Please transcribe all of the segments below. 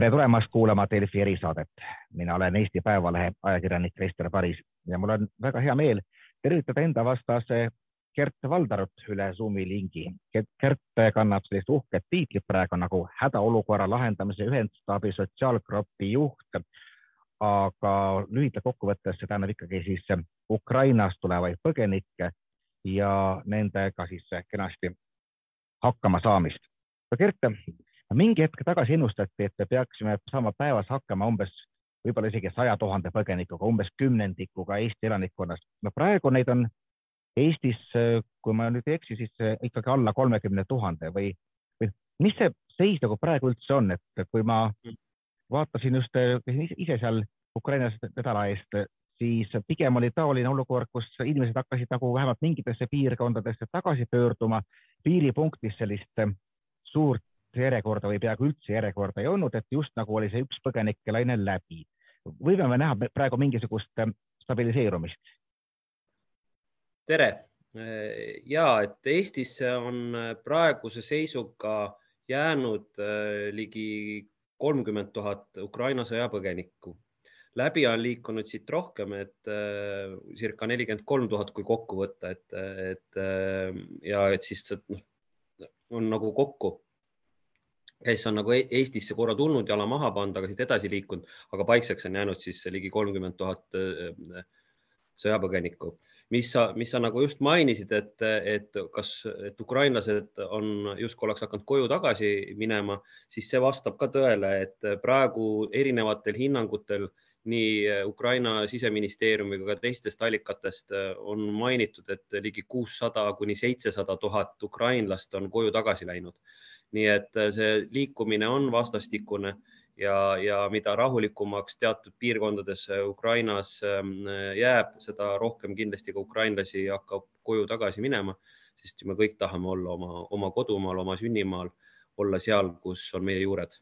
tere tulemast kuulama Delfi erisaadet. mina olen Eesti Päevalehe ajakirjanik Krister Paris ja mul on väga hea meel tervitada enda vastase Gert Valdarut üle Zoomi lingi. Gert kannab sellist uhket tiitlit praegu nagu hädaolukorra lahendamise ühendstaabi sotsiaalgrupi juht. aga lühidalt kokkuvõttes see tähendab ikkagi siis Ukrainast tulevaid põgenikke ja nendega siis kenasti hakkama saamist. Gert, mingi hetk tagasi ennustati, et me peaksime saama päevas hakkama umbes võib-olla isegi saja tuhande põgenikuga, umbes kümnendikuga Eesti elanikkonnast. no praegu neid on Eestis, kui ma nüüd ei eksi, siis ikkagi alla kolmekümne tuhande või, või mis see seis nagu praegu üldse on, et kui ma vaatasin just ise seal Ukrainas nädala eest, siis pigem oli taoline olukord, kus inimesed hakkasid nagu vähemalt mingitesse piirkondadesse tagasi pöörduma. piiripunktis sellist suurt järjekorda või peaaegu üldse järjekorda ei olnud, et just nagu oli see üks põgenike laine läbi. võime me näha praegu mingisugust äh, stabiliseerumist? tere ja et Eestisse on praeguse seisuga jäänud äh, ligi kolmkümmend tuhat Ukraina sõjapõgenikku. läbi on liikunud siit rohkem, et äh, circa nelikümmend kolm tuhat, kui kokku võtta, et, et ja et siis noh, on nagu kokku kes on nagu e-, Eestisse korra tulnud, jala maha pannud, aga siit edasi liikunud, aga paikseks on jäänud siis ligi kolmkümmend tuhat äh, sõjapõgenikku. mis sa, mis sa nagu just mainisid, et, et kas, et ukrainlased on justkui oleks hakanud koju tagasi minema, siis see vastab ka tõele, et praegu erinevatel hinnangutel nii Ukraina siseministeeriumiga ka teistest allikatest on mainitud, et ligi kuussada kuni seitsesada tuhat ukrainlast on koju tagasi läinud nii et äh, see liikumine on vastastikune ja, ja mida rahulikumaks teatud piirkondades äh, Ukrainas ähm, jääb, seda rohkem kindlasti ka ukrainlasi hakkab koju tagasi minema, sest me kõik tahame olla oma, oma kodumaal, oma sünnimaal, olla seal, kus on meie juured.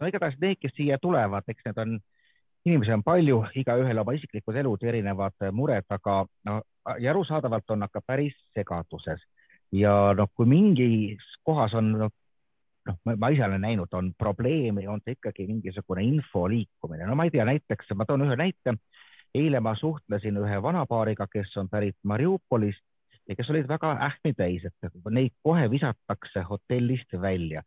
no igatahes need, kes siia tulevad, eks need on, inimesi on palju, igaühel oma isiklikud elud, erinevad mured, aga no ja arusaadavalt on nad ka päris segaduses ja noh, kui mingis kohas on noh, noh, ma ise olen näinud, on probleeme, on see ikkagi mingisugune info liikumine, no ma ei tea, näiteks ma toon ühe näite. eile ma suhtlesin ühe vanapaariga, kes on pärit Mariupolist ja kes olid väga ähmi täis, et neid kohe visatakse hotellist välja.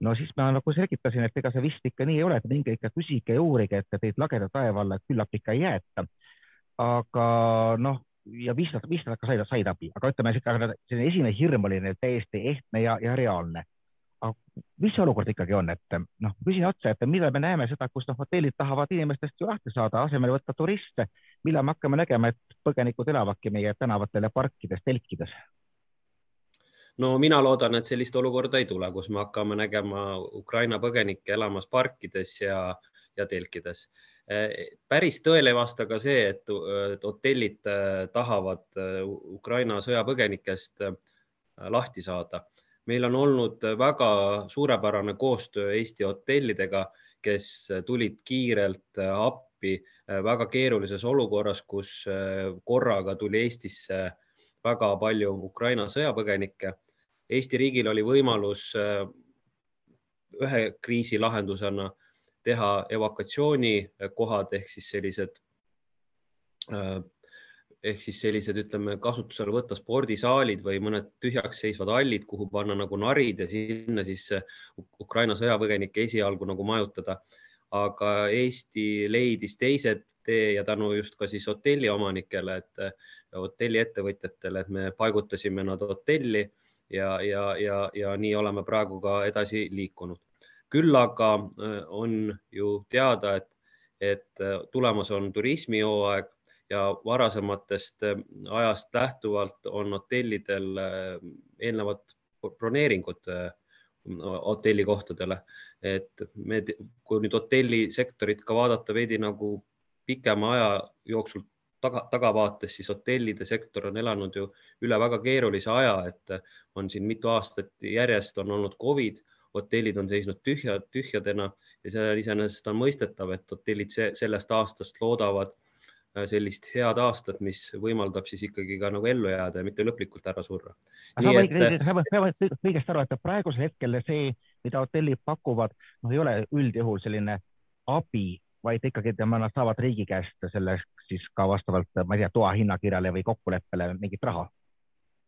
no siis ma nagu selgitasin, et ega see vist ikka nii ei ole, et minge ikka küsige ja uurige, et teid lageda taeva alla küllap ikka ei jäeta. aga noh, ja viis, viis nädalat ka said, said abi, aga ütleme, selline esimene hirm oli neil täiesti ehtne ja, ja reaalne. aga mis see olukord ikkagi on, et noh, küsin otse, et millal me näeme seda, kus noh, hotellid tahavad inimestest ju lahti saada, asemel võtta turiste, millal me hakkame nägema, et põgenikud elavadki meie tänavatel ja parkides, telkides? no mina loodan, et sellist olukorda ei tule, kus me hakkame nägema Ukraina põgenikke elamas parkides ja, ja telkides päris tõele ei vasta ka see, et, hotellid äh, tahavad äh, Ukraina sõjapõgenikest äh, lahti saada. meil on olnud väga suurepärane koostöö Eesti hotellidega, kes tulid kiirelt appi väga keerulises olukorras, kus korraga tuli Eestisse väga palju Ukraina sõjapõgenikke. Eesti riigil oli võimalus ühe kriisi lahendusena teha evakuatsioonikohad ehk siis sellised äh, ehk siis sellised, ütleme, kasutusele võtta spordisaalid või mõned tühjaks seisvad hallid, kuhu panna nagu narid ja sinna siis Ukraina sõjapõgenikke esialgu nagu majutada. aga Eesti leidis teised tee ja tänu just ka siis hotelliomanikele, et hotelliettevõtjatele, et me paigutasime nad hotelli ja, ja, ja, ja nii oleme praegu ka edasi liikunud küll aga äh, on ju teada, et, et äh, tulemas on turismihooaeg ja varasematest äh, ajast lähtuvalt on hotellidel eelnevad broneeringud hotellikohtadele, et me, kui nüüd hotellisektorit ka vaadata veidi nagu pikema aja jooksul taga, tagavaates, siis hotellide sektor on elanud ju üle väga keerulise aja, et on siin mitu aastat järjest on olnud Covid hotellid on seisnud tühja, tühjadena ja see iseenesest on mõistetav, et hotellid sellest aastast loodavad äh, sellist head aastat, mis võimaldab siis ikkagi ka nagu ellu jääda ja mitte lõplikult ära surra. sa võid õigesti aru, et praegusel hetkel see mida hotellid pakuvad, noh, ei ole üldjuhul selline abi, vaid ikkagi tema, nad saavad riigi käest selleks siis ka vastavalt, ma ei tea, toa hinnakirjale või kokkuleppele mingit raha.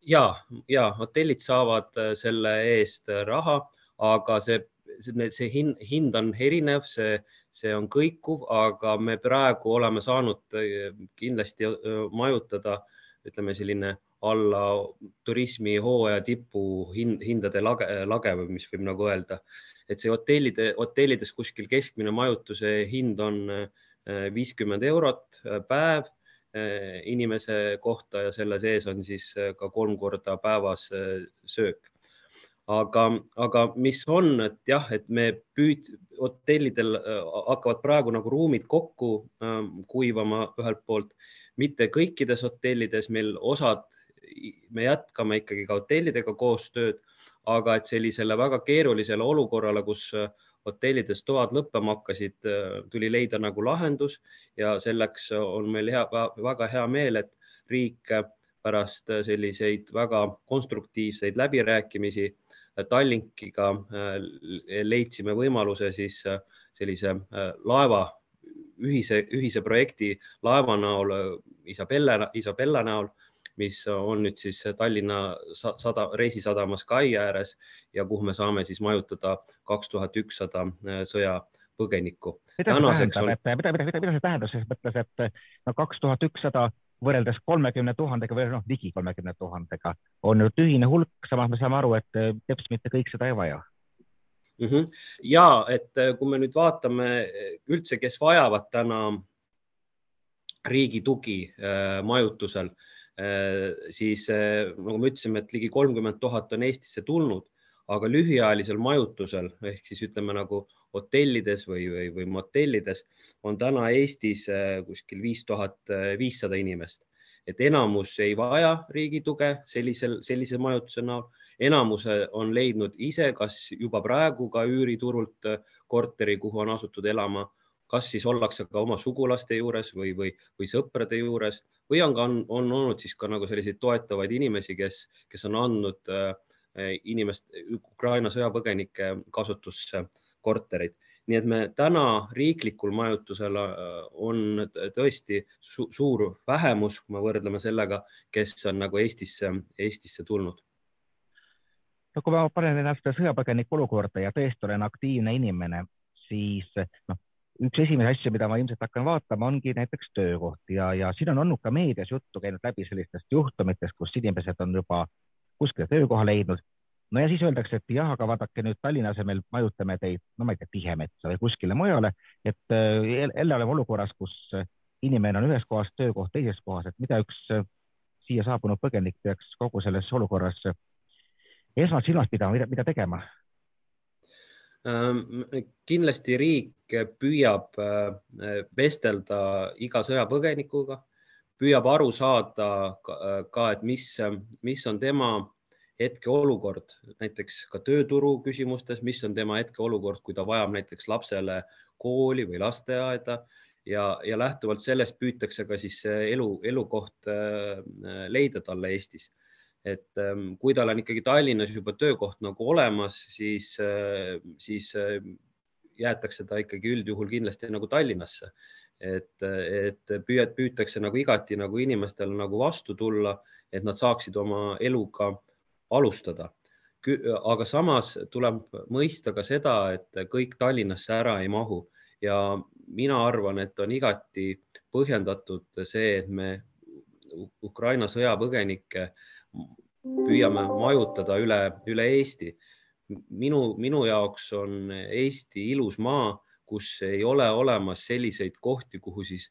ja, ja hotellid saavad äh, selle eest äh, raha, aga see, see, see hind, hind on erinev, see, see on kõikuv, aga me praegu oleme saanud äh, kindlasti majutada, ütleme selline alla turismihooaja tipu hind, hindade lage, lage või mis võib nagu öelda, et see hotellide, hotellides kuskil keskmine majutuse hind on viiskümmend eurot päev inimese kohta ja selle sees on siis ka kolm korda päevas söök. Aga, aga mis on, et jah, et me püüd-, hotellidel hakkavad praegu nagu ruumid kokku kuivama ühelt poolt, mitte kõikides hotellides, meil osad, me jätkame ikkagi ka hotellidega koostööd, aga et sellisele väga keerulisele olukorrale, kus hotellides toad lõppema hakkasid, äh, tuli leida nagu lahendus ja selleks on meil hea, väga hea meel, et riik pärast selliseid väga konstruktiivseid läbirääkimisi Tallinkiga äh, leidsime võimaluse siis äh, sellise laeva ühise, ühise projekti laeva näol, Isabella, Isabella näol mis on nüüd siis Tallinna sada, reisisadamas kai ääres ja kuhu me saame siis majutada kaks tuhat ükssada äh, sõjapõgenikku. mida see tähendab on..., et mida, mida, mida, mida see tähendab selles mõttes, et no kaks tuhat ükssada võrreldes kolmekümne tuhandega või noh, ligi kolmekümne tuhandega on ju tühine hulk, samas me saame aru, et äh, teps mitte kõik seda ei vaja mm. -hmm. ja et äh, kui me nüüd vaatame üldse, kes vajavad täna riigi tugi äh, majutusel Äh, siis äh, nagu me ütlesime, et ligi kolmkümmend tuhat on Eestisse tulnud, aga lühiajalisel majutusel ehk siis ütleme nagu hotellides või, või, või motellides on täna Eestis äh, kuskil viis tuhat viissada inimest, et enamus ei vaja riigi tuge sellisel, sellise majutuse näol. enamus on leidnud ise, kas juba praegu ka üüriturult korteri, kuhu on asutud elama kas siis ollakse ka oma sugulaste juures või, või, või sõprade juures või on ka, on olnud siis ka nagu selliseid toetavaid inimesi, kes, kes on andnud äh, inimest, Ukraina sõjapõgenike kasutusse korterid. nii et me täna riiklikul majutusel äh, on tõesti su suur vähemus, kui me võrdleme sellega, kes on nagu Eestisse, Eestisse tulnud no kui ma panen ennast sõjapõgeniku olukorda ja tõesti olen aktiivne inimene, siis noh, üks esimesi asju, mida ma ilmselt hakkan vaatama, ongi näiteks töökoht ja, ja siin on olnud ka meedias juttu käinud läbi sellistest juhtumitest, kus inimesed on juba kuskile töökoha leidnud. no ja siis öeldakse, et jah, aga vaadake nüüd Tallinna asemel majutame teid, no ma ei tea, Tihemetsa või kuskile mujale, et äh, jälle oleme olukorras, kus inimene on ühes kohas, töökoht teises kohas, et mida üks äh, siia saabunud põgenik peaks kogu selles olukorras esmalt silmas pidama, mida, mida tegema Ehm, kindlasti riik püüab äh, vestelda iga sõjapõgenikuga, püüab aru saada ka, et mis, mis on tema hetkeolukord, näiteks ka tööturu küsimustes, mis on tema hetkeolukord, kui ta vajab näiteks lapsele kooli või lasteaeda ja, ja lähtuvalt sellest püütakse ka siis elu, elukoht äh, leida talle Eestis et ähm, kui tal on ikkagi Tallinnas juba töökoht nagu olemas, siis, äh, siis äh, jäetakse ta ikkagi üldjuhul kindlasti nagu Tallinnasse. Et, et püüad, püütakse nagu igati nagu inimestele nagu vastu tulla, et nad saaksid oma eluga alustada. aga samas tuleb mõista ka seda, et kõik Tallinnasse ära ei mahu ja mina arvan, et on igati põhjendatud see, et me Ukraina sõjapõgenikke püüame majutada üle, üle Eesti. minu, minu jaoks on Eesti ilus maa, kus ei ole olemas selliseid kohti, kuhu siis,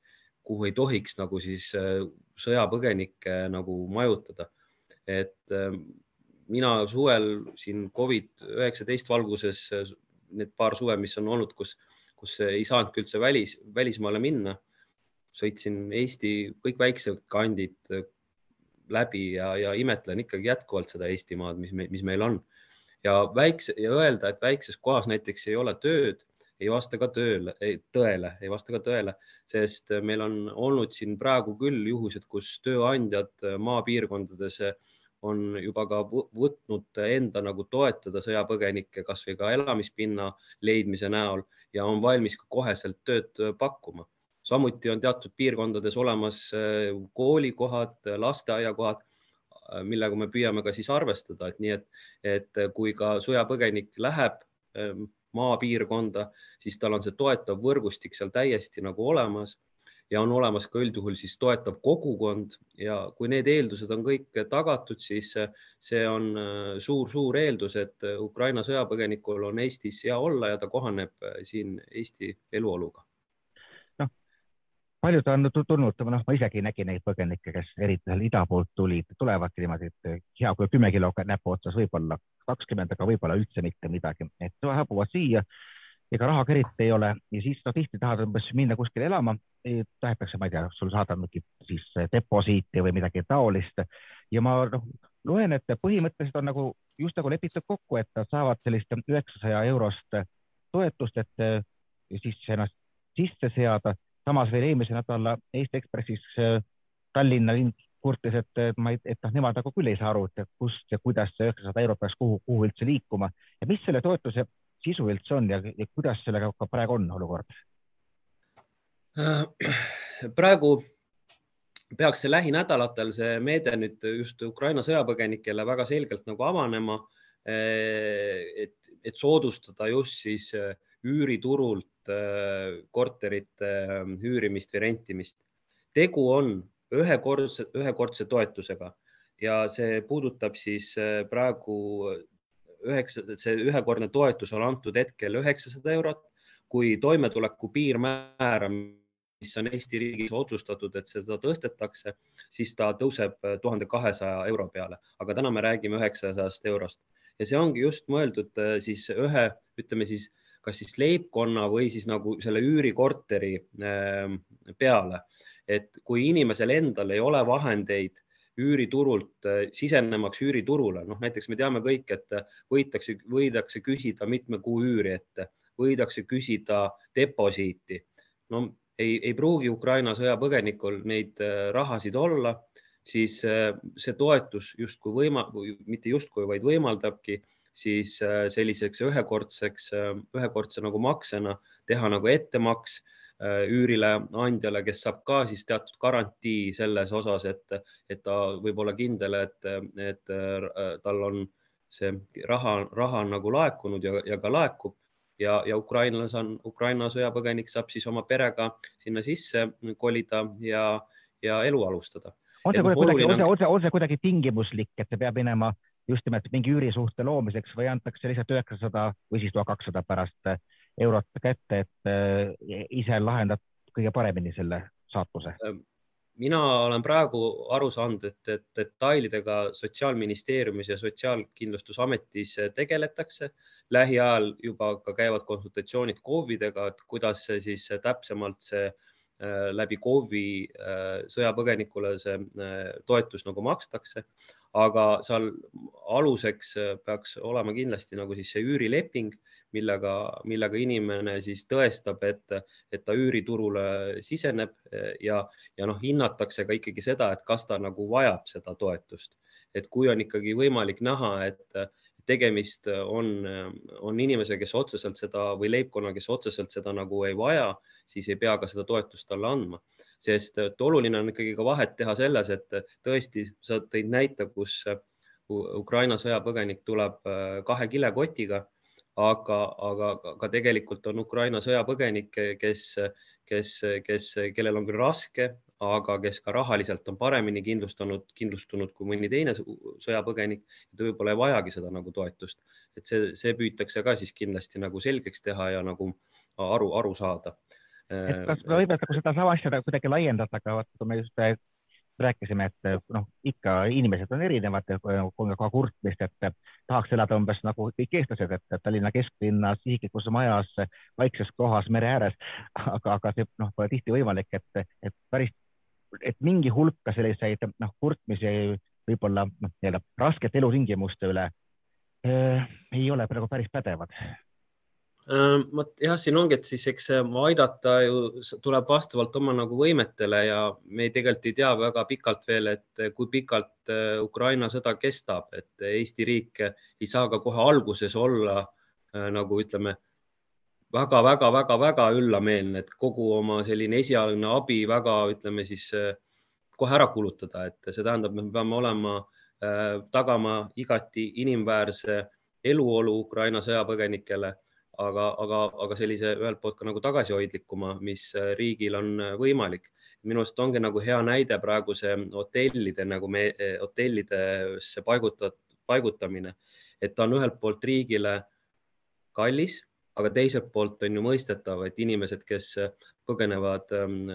kuhu ei tohiks nagu siis äh, sõjapõgenikke nagu majutada. et äh, mina suvel siin Covid üheksateist valguses, äh, need paar suve, mis on olnud, kus, kus ei saanudki üldse välis, välismaale minna, sõitsin Eesti kõik väiksed kandid läbi ja, ja imetlen ikkagi jätkuvalt seda Eestimaad, mis me, mis meil on. ja väikse ja öelda, et väikses kohas näiteks ei ole tööd, ei vasta ka tööle, tõele, ei vasta ka tõele, sest meil on olnud siin praegu küll juhused, kus tööandjad maapiirkondades on juba ka võtnud enda nagu toetada sõjapõgenikke kasvõi ka elamispinna leidmise näol ja on valmis koheselt tööd pakkuma. samuti on teatud piirkondades olemas koolikohad, lasteaiakohad, millega me püüame ka siis arvestada, et nii, et, et kui ka sõjapõgenik läheb maapiirkonda, siis tal on see toetav võrgustik seal täiesti nagu olemas ja on olemas ka üldjuhul siis toetav kogukond ja kui need eeldused on kõik tagatud, siis see on suur-suur äh, eeldus, et Ukraina sõjapõgenikul on Eestis hea olla ja ta kohaneb äh, siin Eesti eluoluga. Paljud on tulnud, noh, ma isegi nägin neid põgenikke, kes eriti seal ida poolt tulid, tulevadki niimoodi, et hea, kui kümme kilo näpu otsas, võib-olla kakskümmend, aga võib-olla üldse mitte midagi, et saabuvad siia. Ega raha ka eriti ei ole. Ja siis no tihti tahad umbes minna kuskile elama, tahetakse, ma ei tea, sul saada mingit siis deposiiti või midagi taolist. Ja ma noh, loen, et põhimõtteliselt on nagu just nagu lepitud kokku, et nad saavad sellist üheksasaja eurost toetust, et siis ennast sisse seada. Samas veel eelmise nädala Eesti Ekspressis Tallinna linn kurtis, et ma ei, et noh, nemad nagu küll ei saa aru, et kust ja kuidas see üheksasada eurot peaks kuhu, kuhu üldse liikuma ja mis selle toetuse sisu üldse on ja, ja kuidas sellega ka praegu on olukord? Äh, praegu peaks see lähinädalatel see meede nüüd just Ukraina sõjapõgenikele väga selgelt nagu avanema. Äh, et, et soodustada just siis äh, üüriturult korterite üürimist või rentimist. tegu on ühekordse, ühekordse toetusega ja see puudutab siis praegu üheksa, see ühekordne toetus on antud hetkel üheksasada eurot, kui toimetuleku piirmäära, mis on Eesti riigis otsustatud, et seda tõstetakse, siis ta tõuseb tuhande kahesaja euro peale, aga täna me räägime üheksasajast eurost ja see ongi just mõeldud äh, siis ühe, ütleme siis, kas siis leibkonna või siis nagu selle üürikorteri ähm, peale, et kui inimesel endal ei ole vahendeid üüriturult äh, sisenemaks üüriturule, noh näiteks me teame kõik, et äh, võidakse, võidakse küsida mitme kuu üüri ette, võidakse küsida deposiiti. no ei, ei pruugi Ukraina sõjapõgenikul neid äh, rahasid olla, siis see toetus justkui võima-, mitte justkui, vaid võimaldabki siis selliseks ühekordseks, ühekordse nagu maksena teha nagu ettemaks Äh, üürile andjale, kes saab ka siis teatud garantii selles osas, et, et ta võib olla kindel, et, et äh, tal on see raha, raha on nagu laekunud ja, ja ka laekub ja, ja ukrainlas on, Ukraina sõjapõgenik saab siis oma perega sinna sisse kolida ja, ja elu alustada. on see noh, kuidagi, on see, on see, kuidagi tingimuslik, et see peab minema just nimelt mingi üürisuhte loomiseks või antakse lihtsalt üheksasada või siis tuhat kakssada pärast eurot kätte, et äh, ise lahendad kõige paremini selle saatuse? Ähm, mina olen praegu aru saanud, et, et detailidega Sotsiaalministeeriumis ja Sotsiaalkindlustusametis tegeletakse. lähiajal juba ka käivad konsultatsioonid KOV-idega, et kuidas siis täpsemalt see äh, läbi KOV-i äh, sõjapõgenikule see toetus nagu makstakse, aga seal aluseks peaks olema kindlasti nagu siis see üürileping millega, millega inimene siis tõestab, et, et ta üüriturule siseneb ja, ja noh, hinnatakse ka ikkagi seda, et kas ta nagu vajab seda toetust. et kui on ikkagi võimalik näha, et tegemist on, on inimese, kes otseselt seda või leibkonna, kes otseselt seda nagu ei vaja, siis ei pea ka seda toetust talle andma, sest et oluline on ikkagi ka vahet teha selles, et tõesti, sa tõid näite, kus Ukraina sõjapõgenik tuleb kahe kilekotiga aga, aga ka tegelikult on Ukraina sõjapõgenikke, kes, kes, kes, kellel on küll raske, aga kes ka rahaliselt on paremini kindlustanud, kindlustunud kui mõni teine sõjapõgenik. ta võib-olla ei vajagi seda nagu toetust, et see, see püütakse ka siis kindlasti nagu selgeks teha ja nagu aru, aru saada. Et kas võib nagu sedasama asja kuidagi laiendada, aga vaata, kui me just rääkisime, et noh, ikka inimesed on erinevad, ka kurtmist, et tahaks elada umbes nagu kõik eestlased, et Tallinna kesklinnas, isiklikus majas, vaikses kohas mere ääres, aga, aga see noh, pole tihti võimalik, et, et päris, et mingi hulk ka selliseid noh, kurtmisi võib-olla noh, nii-öelda raskete elutingimuste üle äh, ei ole praegu päris pädevad vot jah, siin ongi, et siis eks aidata ju tuleb vastavalt oma nagu võimetele ja me ei, tegelikult ei tea väga pikalt veel, et kui pikalt Ukraina sõda kestab, et Eesti riik ei saa ka kohe alguses olla nagu ütleme väga-väga-väga-väga üllameelne, et kogu oma selline esialgne abi väga, ütleme siis kohe ära kulutada, et see tähendab, me peame olema, tagama igati inimväärse eluolu Ukraina sõjapõgenikele aga, aga, aga sellise ühelt poolt ka nagu tagasihoidlikuma, mis äh, riigil on äh, võimalik. minu arust ongi nagu hea näide praegu see hotellide nagu me äh, hotellidesse paigutat-, paigutamine, et ta on ühelt poolt riigile kallis, aga teiselt poolt on ju mõistetav, et inimesed, kes põgenevad ähm,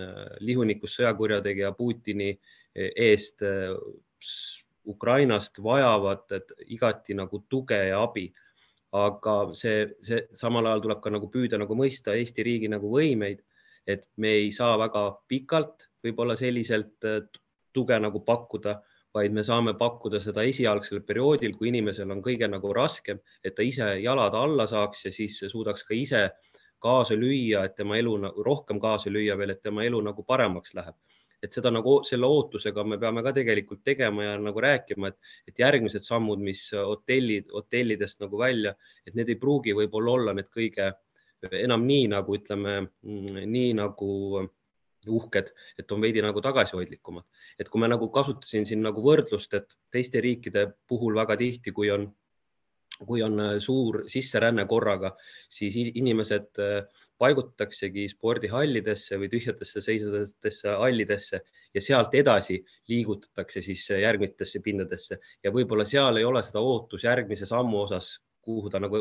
lihunikust sõjakurjategija Putini eest Ukrainast, vajavad igati nagu tuge ja abi aga see, see samal ajal tuleb ka nagu püüda nagu mõista Eesti riigi nagu võimeid, et me ei saa väga pikalt võib-olla selliselt äh, tuge nagu pakkuda, vaid me saame pakkuda seda esialgsel perioodil, kui inimesel on kõige nagu raskem, et ta ise jalad alla saaks ja siis suudaks ka ise kaasa lüüa, et tema elu rohkem kaasa lüüa veel, et tema elu nagu paremaks läheb et seda nagu selle ootusega me peame ka tegelikult tegema ja nagu rääkima, et, et järgmised sammud, mis hotellid, hotellidest nagu välja, et need ei pruugi võib-olla olla need kõige enam nii nagu ütleme, nii nagu uhked, et on veidi nagu tagasihoidlikumad. et kui me nagu kasutasin siin nagu võrdlust, et teiste riikide puhul väga tihti, kui on kui on äh, suur sisseränne korraga, siis inimesed äh, paigutataksegi spordihallidesse või tühjadesse seisvatesse hallidesse ja sealt edasi liigutatakse siis äh, järgmistesse pindadesse. Ja võib-olla seal ei ole seda ootus järgmise sammu osas, kuhu ta nagu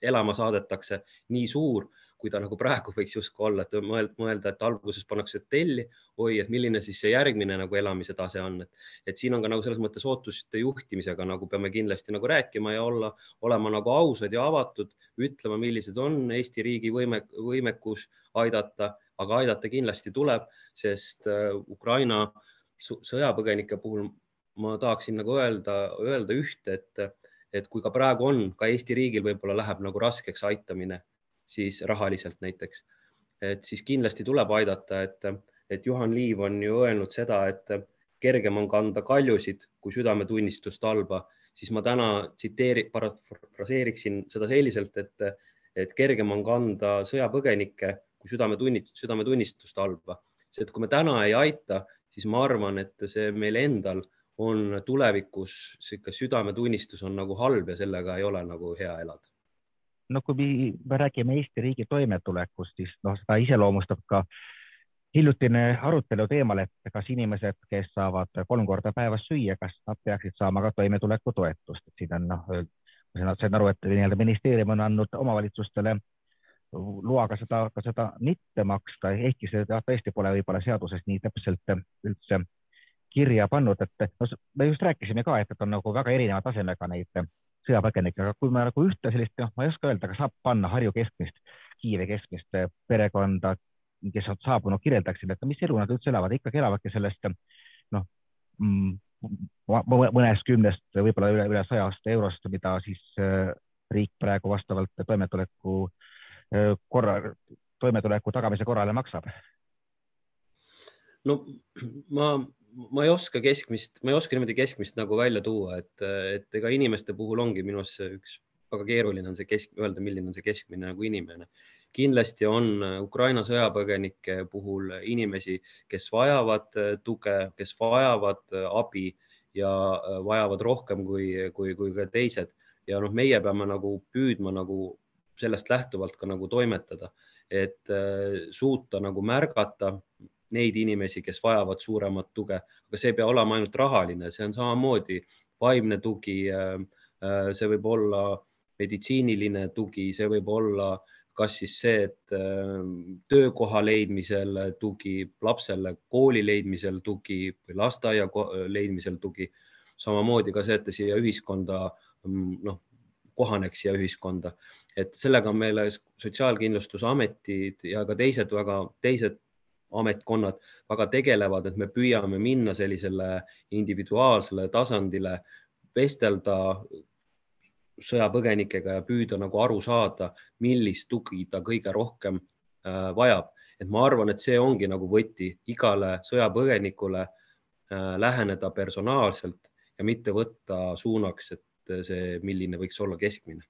elama saadetakse, nii suur kui ta nagu praegu võiks justkui olla, et mõelda, et alguses pannakse hotelli, oi, et milline siis see järgmine nagu elamise tase on, et, et siin on ka nagu selles mõttes ootuste juhtimisega nagu peame kindlasti nagu rääkima ja olla, olema nagu ausad ja avatud, ütlema, millised on Eesti riigi võime, võimekus aidata, aga aidata kindlasti tuleb, sest äh, Ukraina sõjapõgenike puhul ma tahaksin nagu öelda, öelda ühte, et, et kui ka praegu on, ka Eesti riigil võib-olla läheb nagu raskeks aitamine siis rahaliselt näiteks, et siis kindlasti tuleb aidata, et, et Juhan Liiv on ju öelnud seda, et kergem on kanda kaljusid kui südametunnistust halba, siis ma täna tsiteeri-, parafraseeriksin seda selliselt, et, et kergem on kanda sõjapõgenikke kui südametunnistust, südametunnistust halba. see, et kui me täna ei aita, siis ma arvan, et see meil endal on tulevikus sihuke südametunnistus on nagu halb ja sellega ei ole nagu hea elada no kui me räägime Eesti riigi toimetulekust, siis noh, seda iseloomustab ka hiljutine arutelu teemal, et kas inimesed, kes saavad kolm korda päevas süüa, kas nad peaksid saama ka toimetulekutoetust, et siin on noh, ma sain aru, et nii-öelda ministeerium on andnud omavalitsustele loaga seda, ka seda mitte maksta, ehkki see tõesti pole võib-olla seaduses nii täpselt üldse kirja pannud, et no, me just rääkisime ka, et, et on nagu väga erineva tasemega neid sõjapõgenikke, aga kui me nagu ühte sellist, noh, ma ei oska öelda, kas saab panna Harju keskmist, Kiievi keskmist eh, perekonda, kes on saabunud, kirjeldaksid, et mis elu nad üldse elavad, ikkagi elavadki sellest noh mm, mõnest kümnest, võib-olla üle, üle sajast eurost, mida siis eh, riik praegu vastavalt toimetuleku eh, korra, toimetuleku tagamise korrale maksab? No ma ma ei oska keskmist, ma ei oska niimoodi keskmist nagu välja tuua, et, et ega inimeste puhul ongi minu arust see üks väga keeruline on see kesk, öelda, milline on see keskmine nagu inimene. kindlasti on Ukraina sõjapõgenike puhul inimesi, kes vajavad tuge, kes vajavad abi ja vajavad rohkem kui, kui, kui ka teised ja noh, meie peame nagu püüdma nagu sellest lähtuvalt ka nagu toimetada, et suuta nagu märgata neid inimesi, kes vajavad suuremat tuge, aga see ei pea olema ainult rahaline, see on samamoodi vaimne tugi. Äh, äh, see võib olla meditsiiniline tugi, see võib olla kas siis see, et äh, töökoha leidmisel tugi, lapsele kooli leidmisel tugi või lasteaia leidmisel tugi. samamoodi ka see, et ta siia ühiskonda mm, noh, kohaneks siia ühiskonda, et sellega on meile Sotsiaalkindlustusametid ja ka teised väga, teised ametkonnad väga tegelevad, et me püüame minna sellisele individuaalsele tasandile, vestelda sõjapõgenikega ja püüda nagu aru saada, millist tugi ta kõige rohkem äh, vajab. et ma arvan, et see ongi nagu võti igale sõjapõgenikule äh, läheneda personaalselt ja mitte võtta suunaks, et see, milline võiks olla keskmine.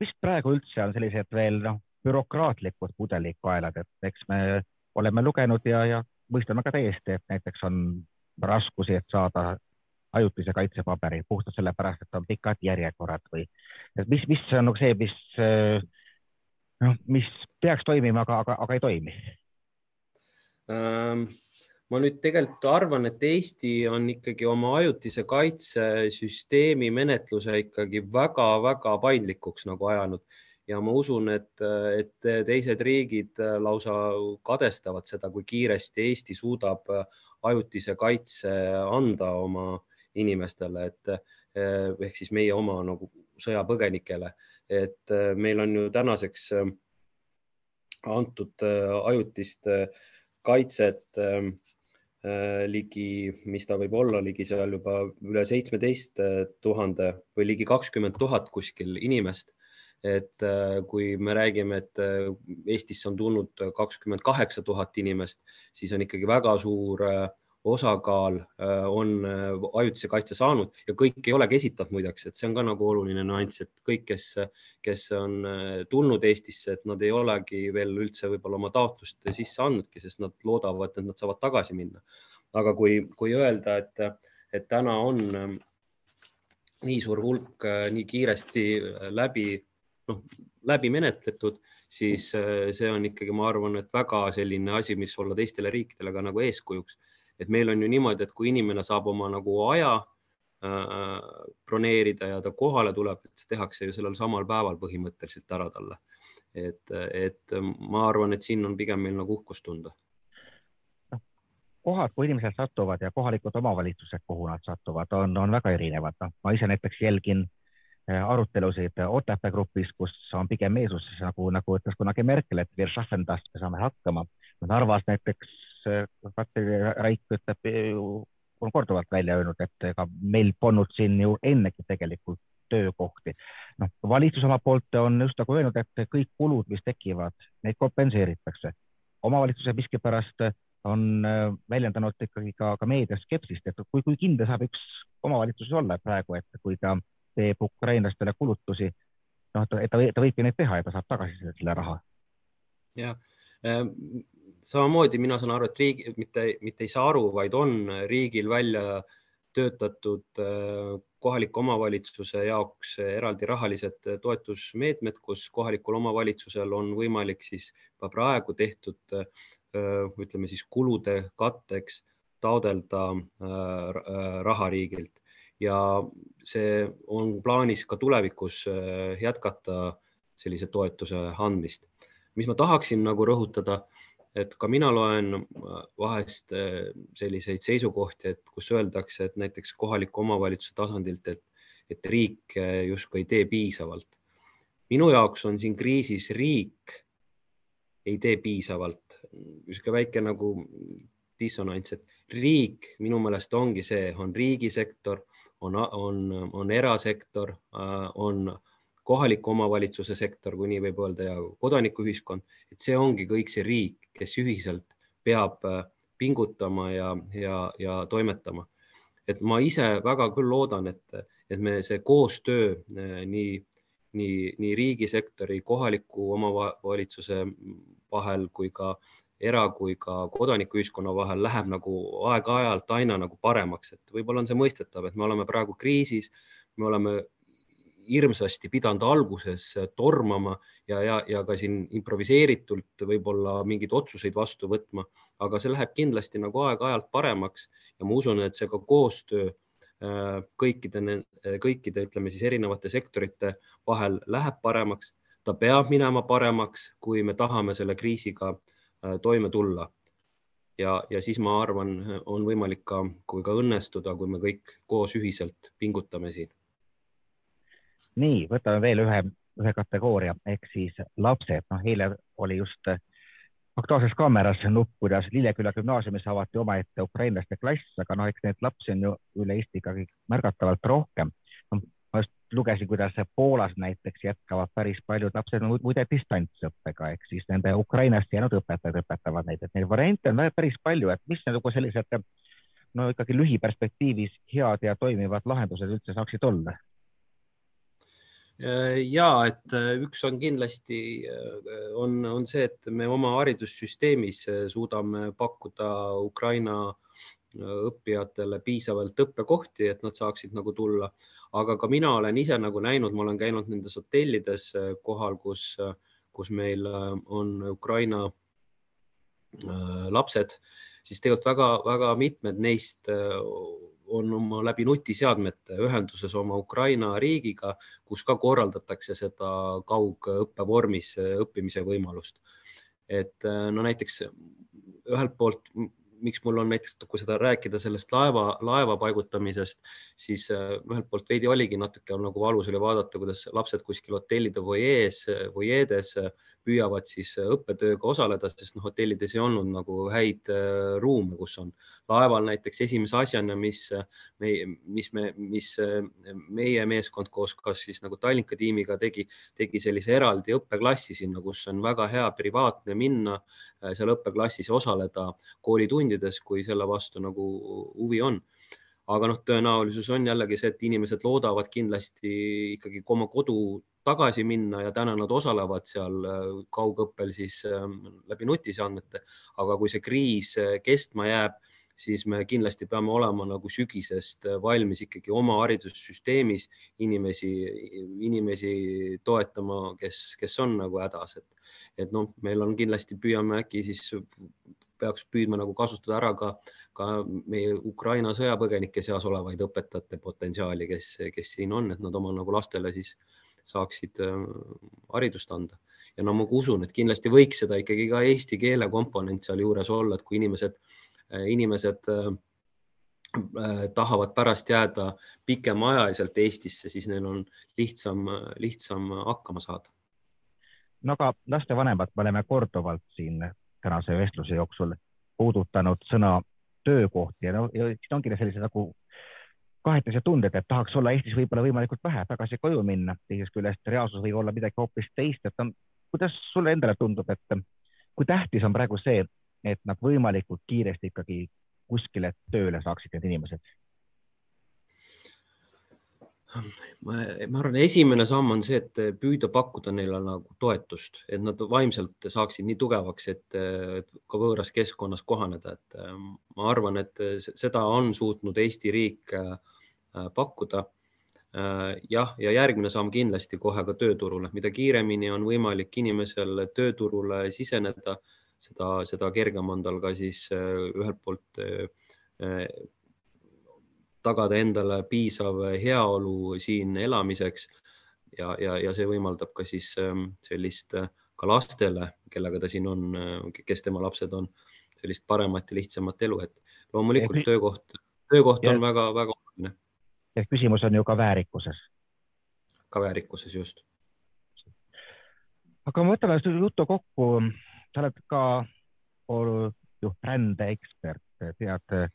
mis praegu üldse on sellised veel noh, bürokraatlikud pudelikaelad, et eks me oleme lugenud ja, ja mõistame ka täiesti, et näiteks on raskusi, et saada ajutise kaitse paberi puhtalt sellepärast, et on pikad järjekorrad või et mis, mis on nagu see, mis noh, mis peaks toimima, aga, aga, aga ei toimi ähm,? ma nüüd tegelikult arvan, et Eesti on ikkagi oma ajutise kaitse süsteemi menetluse ikkagi väga-väga paindlikuks nagu ajanud ja ma usun, et, et teised riigid lausa kadestavad seda, kui kiiresti Eesti suudab ajutise kaitse anda oma inimestele, et eh, ehk siis meie oma nagu sõjapõgenikele, et meil on ju tänaseks antud ajutist kaitset ligi, mis ta võib olla, ligi seal juba üle seitsmeteist tuhande või ligi kakskümmend tuhat kuskil inimest. Et kui me räägime, et Eestisse on tulnud kakskümmend kaheksa tuhat inimest, siis on ikkagi väga suur osakaal äh, on äh, ajutise kaitse saanud ja kõik ei olegi esitanud muideks, et see on ka nagu oluline nüanss, et kõik, kes, kes on äh, tulnud Eestisse, et nad ei olegi veel üldse võib-olla oma taotlust sisse andnudki, sest nad loodavad, et nad saavad tagasi minna. aga kui, kui öelda, et, et täna on nii suur hulk nii kiiresti läbi, noh, läbi menetletud, siis see on ikkagi, ma arvan, et väga selline asi, mis olla teistele riikidele ka nagu eeskujuks et meil on ju niimoodi, et kui inimene saab oma nagu aja äh, broneerida ja ta kohale tuleb, et see tehakse ju sellel samal päeval põhimõtteliselt ära talle. et, et ma arvan, et siin on pigem meil nagu uhkust tunda noh, kohad, kuhu inimesed satuvad ja kohalikud omavalitsused, kuhu nad satuvad, on, on väga erinevad. noh, ma ise näiteks jälgin äh, arutelusid Otepää grupis, kus on pigem eesus nagu, nagu ütles kunagi Merkel, et wir schaffen das, me saame hakkama. Narvas näiteks Katri Raik ütleb, on korduvalt välja öelnud, et ega meil polnud siin ju ennegi tegelikult töökohti. noh, valitsus oma poolt on just nagu öelnud, et kõik kulud, mis tekivad, neid kompenseeritakse. omavalitsused miskipärast on äh, väljendanud ikkagi ka, ka meedias skepsist, et kui, kui kindel saab üks omavalitsus olla praegu, et kui ta teeb ukrainlastele kulutusi, noh, ta, ta, ta võibki neid teha ja ta saab tagasi selle raha. jah, ähm, samamoodi mina saan aru, et riik mitte, mitte ei saa aru, vaid on riigil välja töötatud äh, kohaliku omavalitsuse jaoks eraldi rahalised toetusmeetmed, kus kohalikul omavalitsusel on võimalik siis juba praegu tehtud, äh, ütleme siis kulude katteks taodelda raha riigilt ja see on plaanis ka tulevikus jätkata sellise toetuse andmist. mis ma tahaksin nagu rõhutada et ka mina loen äh, vahest äh, selliseid seisukohti, et kus öeldakse, et näiteks kohaliku omavalitsuse tasandilt, et, et riik äh, justkui ei tee piisavalt. minu jaoks on siin kriisis riik ei tee piisavalt, niisugune väike nagu dissonants, et riik minu meelest ongi see, on riigisektor, on, on, on erasektor, on kohaliku omavalitsuse sektor, kui nii võib öelda, ja kodanikuühiskond, et see ongi kõik see riik, kes ühiselt peab äh, pingutama ja, ja, ja toimetama. et ma ise väga küll loodan, et, et me see koostöö äh, nii, nii, nii riigisektori, kohaliku omavalitsuse vahel kui ka era- kui ka kodanikuühiskonna vahel läheb nagu aeg-ajalt aina nagu paremaks, et võib-olla on see mõistetav, et me oleme praegu kriisis, me oleme hirmsasti pidanud alguses tormama ja, ja, ja ka siin improviseeritult võib-olla mingeid otsuseid vastu võtma, aga see läheb kindlasti nagu aeg-ajalt paremaks ja ma usun, et see ka koostöö äh, kõikide, kõikide, ütleme siis erinevate sektorite vahel läheb paremaks. ta peab minema paremaks, kui me tahame selle kriisiga äh, toime tulla. ja, ja siis ma arvan, on võimalik ka, kui ka õnnestuda, kui me kõik koos ühiselt pingutame siin nii, võtame veel ühe, ühe kategooria ehk siis lapsed, noh, eile oli just Aktuaalses Kaameras nupp, kuidas Lilleküla gümnaasiumis avati omaette ukrainlaste klass, aga noh, eks neid lapsi on ju üle Eesti ikkagi märgatavalt rohkem. Ma just lugesin, kuidas Poolas näiteks jätkavad päris paljud lapsed muide distantsõppega ehk siis nende Ukrainast jäänud õpetajad õpetavad neid, et neid variante on päris palju, et mis nagu sellised no ikkagi lühiperspektiivis head ja toimivad lahendused üldse saaksid olla? ja et üks on kindlasti, on, on see, et me oma haridussüsteemis suudame pakkuda Ukraina õppijatele piisavalt õppekohti, et nad saaksid nagu tulla aga ka mina olen ise nagu näinud, ma olen käinud nendes hotellides äh, kohal, kus, äh, kus meil äh, on Ukraina lapsed, siis tegelikult väga-väga mitmed neist on oma läbi nutiseadmete ühenduses oma Ukraina riigiga, kus ka korraldatakse seda kaugõppe vormis õppimise võimalust. et no näiteks ühelt poolt miks mul on näiteks, kui seda rääkida sellest laeva, laeva paigutamisest, siis äh, ühelt poolt veidi oligi natuke nagu valus oli vaadata, kuidas lapsed kuskil hotellide vojees, vojeedes püüavad siis õppetööga osaleda, sest noh, hotellides ei olnud nagu häid äh, ruume, kus on. Laeval näiteks esimese asjana, mis me, mis me, mis meie meeskond koos kas siis nagu Tallinka tiimiga tegi, tegi sellise eraldi õppeklassi sinna, kus on väga hea privaatne minna äh, seal õppeklassis osaleda koolitundides, kui selle vastu nagu huvi on aga noh, tõenäolisus on jällegi see, et inimesed loodavad kindlasti ikkagi oma kodu tagasi minna ja täna nad osalevad seal äh, kaugõppel siis ähm, läbi nutiseadmete. aga kui see kriis äh, kestma jääb, siis me kindlasti peame olema nagu sügisest valmis ikkagi oma haridussüsteemis inimesi, inimesi toetama, kes, kes on nagu hädas, et, et noh, meil on kindlasti, püüame äkki siis peaks püüdma nagu kasutada ära ka, ka meie Ukraina sõjapõgenike seas olevaid õpetajate potentsiaali, kes, kes siin on, et nad oma nagu lastele siis saaksid äh, haridust anda. ja no ma usun, et kindlasti võiks seda ikkagi ka eesti keele komponent sealjuures olla, et kui inimesed, inimesed äh, tahavad pärast jääda pikemaajaliselt Eestisse, siis neil on lihtsam, lihtsam hakkama saada. no aga lastevanemad, me oleme korduvalt siin tänase vestluse jooksul puudutanud sõna töökoht ja no ja siis ongi sellised nagu kahetised tunded, et tahaks olla Eestis võib-olla võimalikult vähe, tagasi koju minna, teisest küljest reaalsus võib olla midagi hoopis teist, et on, kuidas sulle endale tundub, et kui tähtis on praegu see, et nad võimalikult kiiresti ikkagi kuskile tööle saaksid need inimesed? ma, ma arvan, esimene samm on see, et püüda pakkuda neile nagu toetust, et nad vaimselt saaksid nii tugevaks, et, ka võõras keskkonnas kohaneda, et ma arvan, et seda on suutnud Eesti riik äh, pakkuda. Äh, jah, ja järgmine samm kindlasti kohe ka tööturule, mida kiiremini on võimalik inimesel tööturule siseneda, seda, seda kergem on tal ka siis äh, ühelt poolt tagada endale piisav heaolu siin elamiseks ja, ja, ja see võimaldab ka siis ähm, sellist äh, ka lastele, kellega ta siin on, äh, kes tema lapsed on, sellist paremat ja lihtsamat elu, et loomulikult ja, töökoht, töökoht ja, on väga-väga oluline. ja küsimus on ju ka väärikuses. ka väärikuses, just. aga võtan juttu kokku, sa oled ka olnud ju rändeekspert, tead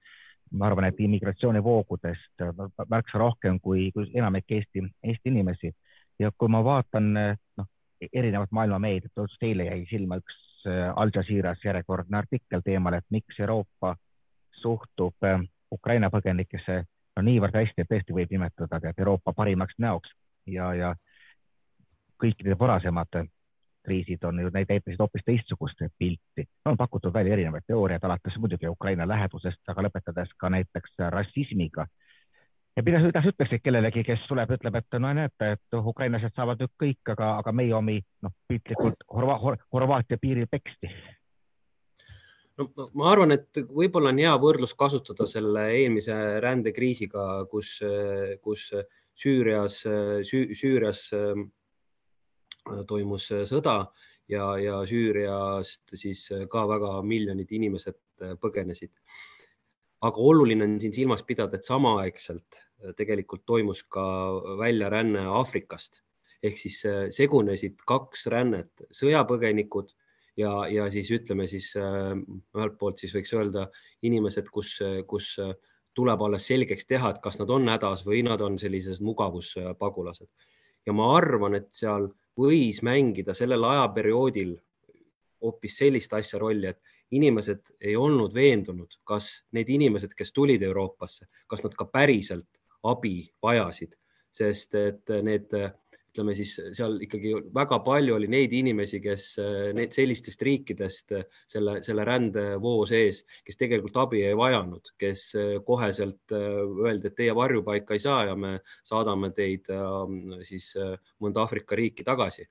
ma arvan, et immigratsioonivoogudest märksa rohkem kui, kui enamik Eesti, Eesti inimesi. Ja kui ma vaatan noh, erinevat maailma meediat, just eile jäi silma üks äh, Al Jazeeras järjekordne artikkel teemal, et miks Euroopa suhtub äh, Ukraina põgenikesse no niivõrd hästi, et tõesti võib nimetada Euroopa parimaks näoks. Ja, ja kõikide varasemate kriisid on ju, need näitasid hoopis teistsugust pilti. on pakutud välja erinevaid teooriaid, alates muidugi Ukraina lähedusest, aga lõpetades ka näiteks rassismiga. ja mida, mida sa ütleksid kellelegi, kes tuleb, ütleb, et no näete, et ukrainlased saavad nüüd kõik, aga, aga meie omi noh, piltlikult Horva, Hor Horvaatia piiril peksti no ma arvan, et võib-olla on hea võrdlus kasutada selle eelmise rändekriisiga, kus, kus Süürias Süü,, Süürias toimus äh, sõda ja, ja Süüriast siis äh, ka väga miljonid inimesed äh, põgenesid. aga oluline on siin silmas pidada, et samaaegselt tegelikult toimus ka väljaränne Aafrikast ehk siis segunesid kaks rännet, sõjapõgenikud ja, ja siis ütleme siis ühelt poolt siis võiks öelda inimesed, kus, kus tuleb alles selgeks teha, et kas nad on hädas või nad on sellised mugavuspagulased. ja ma arvan, et seal võis mängida sellel ajaperioodil hoopis sellist asja rolli, et inimesed ei olnud veendunud, kas need inimesed, kes tulid Euroopasse, kas nad ka päriselt abi vajasid, sest et need ütleme siis seal ikkagi väga palju oli neid inimesi, kes need sellistest riikidest selle, selle rändevoo sees, kes tegelikult abi ei vajanud, kes koheselt öeldi, et teie varjupaika ei saa ja me saadame teid siis mõnda Aafrika riiki tagasi.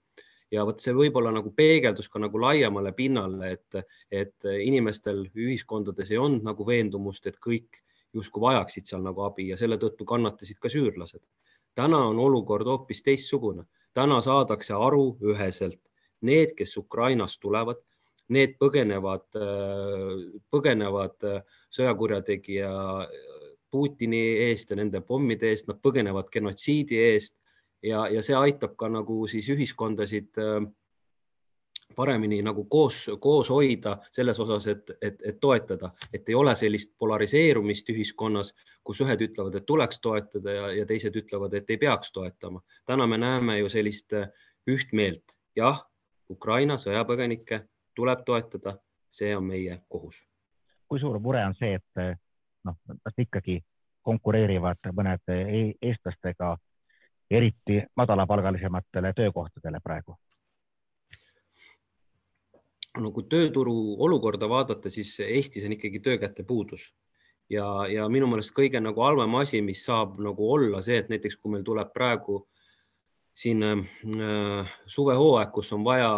Ja vot see võib-olla nagu peegeldus ka nagu laiemale pinnale, et, et inimestel ühiskondades ei olnud nagu veendumust, et kõik justkui vajaksid seal nagu abi ja selle tõttu kannatasid ka süürlased täna on olukord hoopis teistsugune. täna saadakse aru üheselt, need, kes Ukrainast tulevad, need põgenevad, põgenevad sõjakurjategija Putini eest ja nende pommide eest, nad põgenevad genotsiidi eest. Ja, ja see aitab ka nagu siis ühiskondasid äh, paremini nagu koos, koos hoida selles osas, et, et, et toetada, et ei ole sellist polariseerumist ühiskonnas, kus ühed ütlevad, et tuleks toetada ja, ja teised ütlevad, et ei peaks toetama. täna me näeme ju sellist äh, ühtmeelt, jah, Ukraina sõjapõgenikke tuleb toetada, see on meie kohus. kui suur mure on see, et äh, noh, nad ikkagi konkureerivad mõned e-, eestlastega eriti madalapalgalisematele töökohtadele praegu? No kui tööturu olukorda vaadata, siis Eestis on ikkagi töökäte puudus ja, ja minu meelest kõige nagu halvem asi, mis saab nagu olla see, et näiteks kui meil tuleb praegu siin äh, suvehooaeg, kus on vaja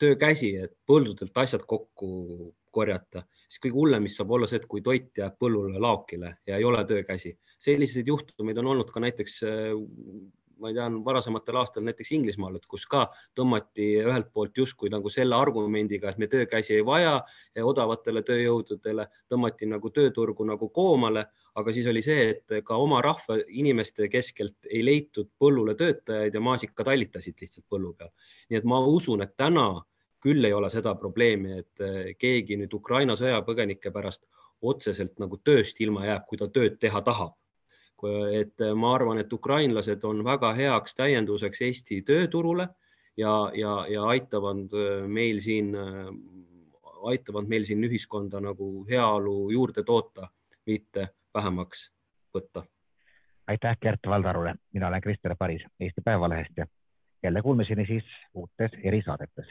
töökäsi, et põldudelt asjad kokku korjata, siis kõige hullem, mis saab olla see, et kui toit jääb põllule laokile ja ei ole töökäsi. selliseid juhtumeid on olnud ka näiteks äh, ma tean varasematel aastatel näiteks Inglismaal, et kus ka tõmmati ühelt poolt justkui nagu selle argumendiga, et me töökäsi ei vaja odavatele tööjõududele, tõmmati nagu tööturgu nagu koomale, aga siis oli see, et ka oma rahva inimeste keskelt ei leitud põllule töötajaid ja maasikad allitasid lihtsalt põllu peal. nii et ma usun, et täna küll ei ole seda probleemi, et keegi nüüd Ukraina sõjapõgenike pärast otseselt nagu tööst ilma jääb, kui ta tööd teha tahab et ma arvan, et ukrainlased on väga heaks täienduseks Eesti tööturule ja, ja, ja aitavad meil siin, aitavad meil siin ühiskonda nagu heaolu juurde toota, mitte vähemaks võtta. aitäh Gert Valdarule, mina olen Krister Paris Eesti Päevalehest ja jälle kuulmiseni siis uutes erisaadetes